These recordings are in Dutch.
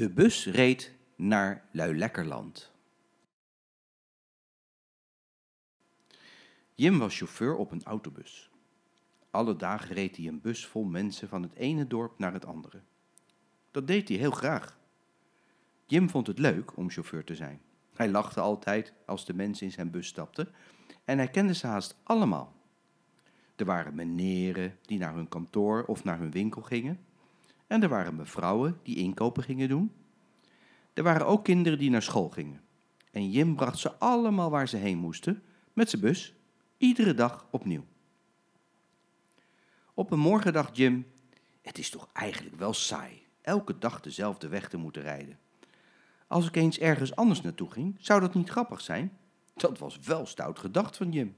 De bus reed naar Luilekkerland. Jim was chauffeur op een autobus. Alle dagen reed hij een bus vol mensen van het ene dorp naar het andere. Dat deed hij heel graag. Jim vond het leuk om chauffeur te zijn. Hij lachte altijd als de mensen in zijn bus stapten en hij kende ze haast allemaal. Er waren meneren die naar hun kantoor of naar hun winkel gingen. En er waren mevrouwen die inkopen gingen doen. Er waren ook kinderen die naar school gingen. En Jim bracht ze allemaal waar ze heen moesten, met zijn bus, iedere dag opnieuw. Op een morgen dacht Jim: Het is toch eigenlijk wel saai, elke dag dezelfde weg te moeten rijden. Als ik eens ergens anders naartoe ging, zou dat niet grappig zijn? Dat was wel stout gedacht van Jim.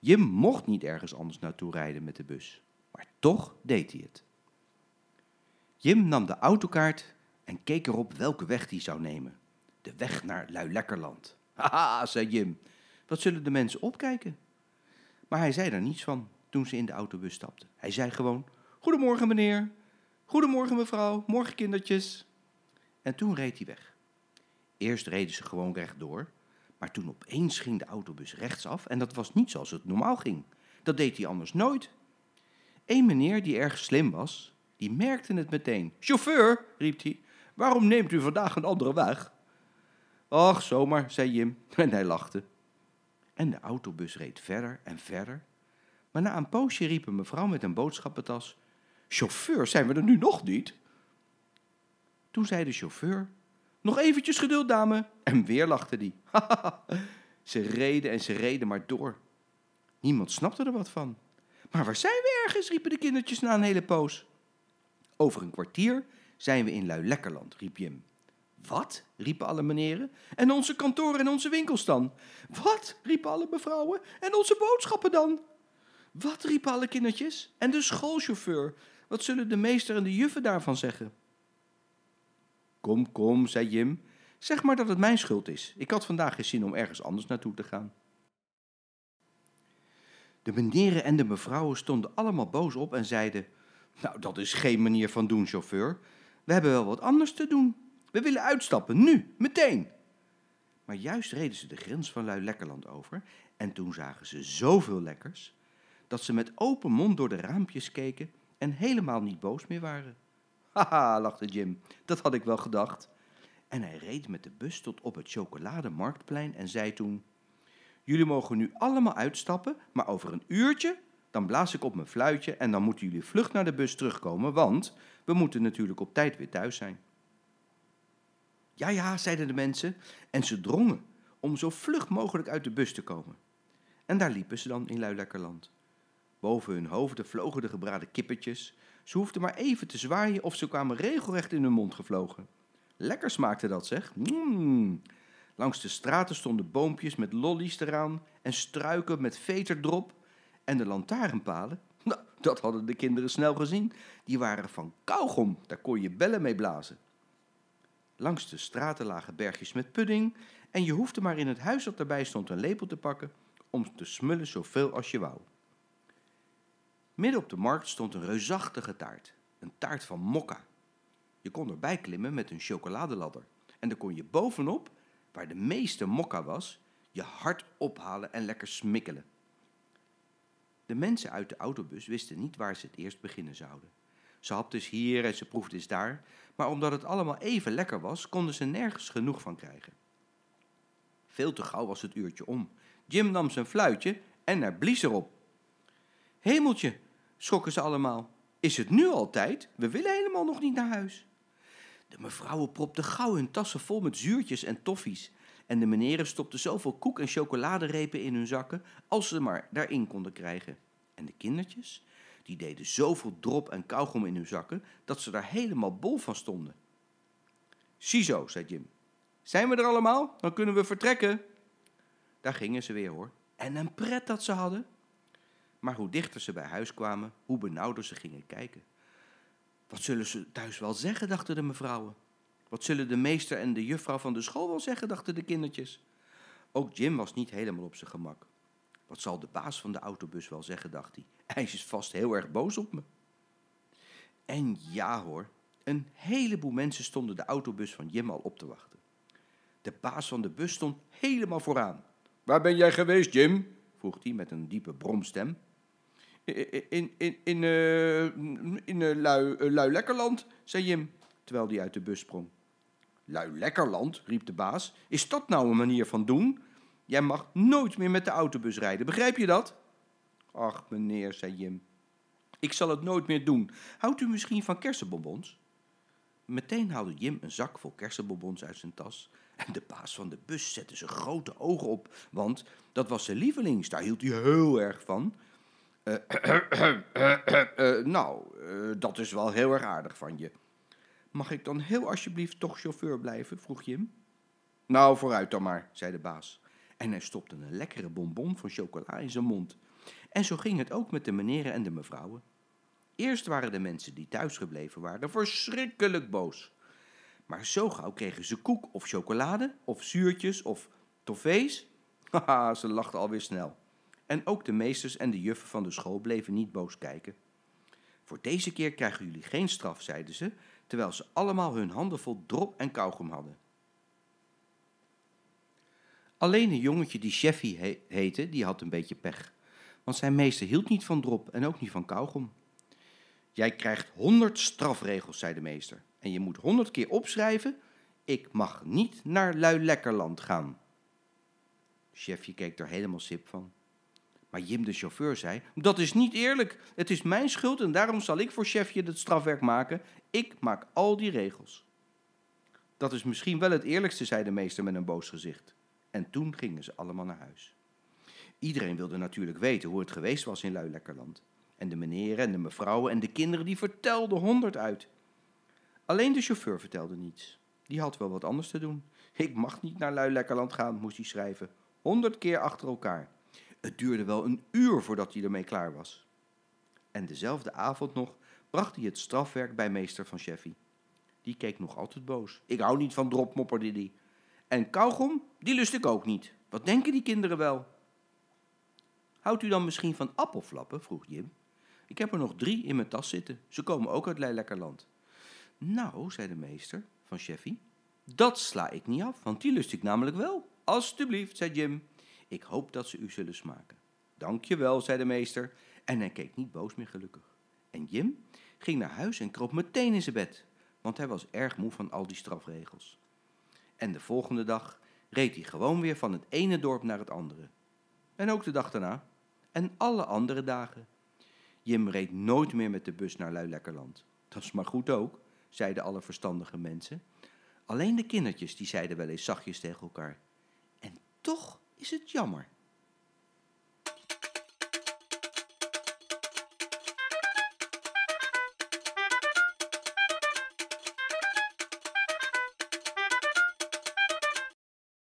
Jim mocht niet ergens anders naartoe rijden met de bus, maar toch deed hij het. Jim nam de autokaart en keek erop welke weg hij zou nemen. De weg naar Luilekkerland. Haha, zei Jim. Wat zullen de mensen opkijken? Maar hij zei daar niets van toen ze in de autobus stapten. Hij zei gewoon: Goedemorgen, meneer. Goedemorgen, mevrouw. Morgen, kindertjes. En toen reed hij weg. Eerst reden ze gewoon rechtdoor, maar toen opeens ging de autobus rechtsaf en dat was niet zoals het normaal ging. Dat deed hij anders nooit. Eén meneer die erg slim was, die merkte het meteen. Chauffeur, riep hij, waarom neemt u vandaag een andere weg? Ach, zomaar, zei Jim en hij lachte. En de autobus reed verder en verder. Maar na een poosje riep een mevrouw met een boodschappentas: Chauffeur, zijn we er nu nog niet? Toen zei de chauffeur: Nog eventjes geduld, dame. En weer lachte die. ze reden en ze reden maar door. Niemand snapte er wat van. Maar waar zijn we ergens? riepen de kindertjes na een hele poos. Over een kwartier zijn we in Luilekkerland, riep Jim. Wat? riepen alle meneren. En onze kantoren en onze winkels dan? Wat? riepen alle mevrouwen. En onze boodschappen dan? Wat? riepen alle kindertjes. En de schoolchauffeur. Wat zullen de meester en de juffen daarvan zeggen? Kom, kom, zei Jim. Zeg maar dat het mijn schuld is. Ik had vandaag geen zin om ergens anders naartoe te gaan. De meneren en de mevrouwen stonden allemaal boos op en zeiden: Nou, dat is geen manier van doen, chauffeur. We hebben wel wat anders te doen. We willen uitstappen, nu, meteen. Maar juist reden ze de grens van Luilekkerland over en toen zagen ze zoveel lekkers dat ze met open mond door de raampjes keken en helemaal niet boos meer waren. Haha, lachte Jim, dat had ik wel gedacht. En hij reed met de bus tot op het chocolademarktplein en zei toen: Jullie mogen nu allemaal uitstappen, maar over een uurtje dan blaas ik op mijn fluitje en dan moeten jullie vlug naar de bus terugkomen, want we moeten natuurlijk op tijd weer thuis zijn. Ja, ja, zeiden de mensen, en ze drongen om zo vlug mogelijk uit de bus te komen. En daar liepen ze dan in Luilekkerland. Boven hun hoofden vlogen de gebraden kippetjes. Ze hoefden maar even te zwaaien of ze kwamen regelrecht in hun mond gevlogen. Lekker smaakte dat, zeg. Mmm. Langs de straten stonden boompjes met lollies eraan en struiken met veterdrop. En de lantaarnpalen, nou, dat hadden de kinderen snel gezien. Die waren van kauwgom, daar kon je bellen mee blazen. Langs de straten lagen bergjes met pudding en je hoefde maar in het huis dat erbij stond een lepel te pakken om te smullen zoveel als je wou. Midden op de markt stond een reusachtige taart, een taart van mokka. Je kon erbij klimmen met een chocoladeladder en dan kon je bovenop, waar de meeste mokka was, je hart ophalen en lekker smikkelen. De mensen uit de autobus wisten niet waar ze het eerst beginnen zouden. Ze had dus hier en ze proefde eens daar, maar omdat het allemaal even lekker was, konden ze nergens genoeg van krijgen. Veel te gauw was het uurtje om. Jim nam zijn fluitje en er blies erop. Hemeltje, schrokken ze allemaal. Is het nu al tijd? We willen helemaal nog niet naar huis. De mevrouwen propten gauw hun tassen vol met zuurtjes en toffies. En de meneren stopten zoveel koek- en chocoladerepen in hun zakken als ze maar daarin konden krijgen. En de kindertjes, die deden zoveel drop en kauwgom in hun zakken dat ze daar helemaal bol van stonden. Ziezo, zei Jim. Zijn we er allemaal? Dan kunnen we vertrekken. Daar gingen ze weer hoor. En een pret dat ze hadden. Maar hoe dichter ze bij huis kwamen, hoe benauwder ze gingen kijken. Wat zullen ze thuis wel zeggen, dachten de mevrouwen. Wat zullen de meester en de juffrouw van de school wel zeggen, dachten de kindertjes. Ook Jim was niet helemaal op zijn gemak. Wat zal de baas van de autobus wel zeggen, dacht hij. Hij is vast heel erg boos op me. En ja hoor, Een heleboel mensen stonden de autobus van Jim al op te wachten. De baas van de bus stond helemaal vooraan. Waar ben jij geweest, Jim? vroeg hij met een diepe bromstem. In, in, in, uh, in uh, lui, uh, lui Lekkerland, zei Jim, terwijl hij uit de bus sprong. Lui Lekkerland, riep de baas. Is dat nou een manier van doen? Jij mag nooit meer met de autobus rijden, begrijp je dat? Ach, meneer, zei Jim. Ik zal het nooit meer doen. Houdt u misschien van kersenbonbons? Meteen haalde Jim een zak vol kersenbonbons uit zijn tas. En de baas van de bus zette zijn grote ogen op, want dat was zijn lievelings. Daar hield hij heel erg van. Uh, uh, nou, dat is wel heel erg aardig van je. Mag ik dan heel alsjeblieft toch chauffeur blijven? vroeg Jim. Nou, vooruit dan maar, zei de baas. En hij stopte een lekkere bonbon van chocola in zijn mond. En zo ging het ook met de meneren en de mevrouwen. Eerst waren de mensen die thuisgebleven waren verschrikkelijk boos. Maar zo gauw kregen ze koek of chocolade of zuurtjes of toffees. Haha, ze lachten alweer snel. En ook de meesters en de juffen van de school bleven niet boos kijken. Voor deze keer krijgen jullie geen straf, zeiden ze, terwijl ze allemaal hun handen vol drop en kauwgom hadden. Alleen een jongetje die Cheffy he heette, die had een beetje pech. Want zijn meester hield niet van drop en ook niet van kauwgom. Jij krijgt honderd strafregels, zei de meester. En je moet honderd keer opschrijven, ik mag niet naar Luilekkerland gaan. Chefje keek er helemaal sip van. Maar Jim de chauffeur zei, dat is niet eerlijk. Het is mijn schuld en daarom zal ik voor chefje het strafwerk maken. Ik maak al die regels. Dat is misschien wel het eerlijkste, zei de meester met een boos gezicht. En toen gingen ze allemaal naar huis. Iedereen wilde natuurlijk weten hoe het geweest was in Luilekkerland. En de meneren en de mevrouwen en de kinderen die vertelden honderd uit. Alleen de chauffeur vertelde niets. Die had wel wat anders te doen. Ik mag niet naar Luilekkerland gaan, moest hij schrijven. Honderd keer achter elkaar. Het duurde wel een uur voordat hij ermee klaar was. En dezelfde avond nog bracht hij het strafwerk bij meester van Cheffy. Die keek nog altijd boos. Ik hou niet van drop, mopperde. En kauwgom, die lust ik ook niet. Wat denken die kinderen wel? Houdt u dan misschien van appelflappen? vroeg Jim. Ik heb er nog drie in mijn tas zitten. Ze komen ook uit Leilekkerland. Nou, zei de meester van Cheffy, dat sla ik niet af, want die lust ik namelijk wel. Alsjeblieft, zei Jim. Ik hoop dat ze u zullen smaken. Dank je wel, zei de meester. En hij keek niet boos meer gelukkig. En Jim ging naar huis en kroop meteen in zijn bed, want hij was erg moe van al die strafregels. En de volgende dag reed hij gewoon weer van het ene dorp naar het andere. En ook de dag daarna. En alle andere dagen. Jim reed nooit meer met de bus naar Luilekkerland. Dat is maar goed ook, zeiden alle verstandige mensen. Alleen de kindertjes die zeiden wel eens zachtjes tegen elkaar. En toch is het jammer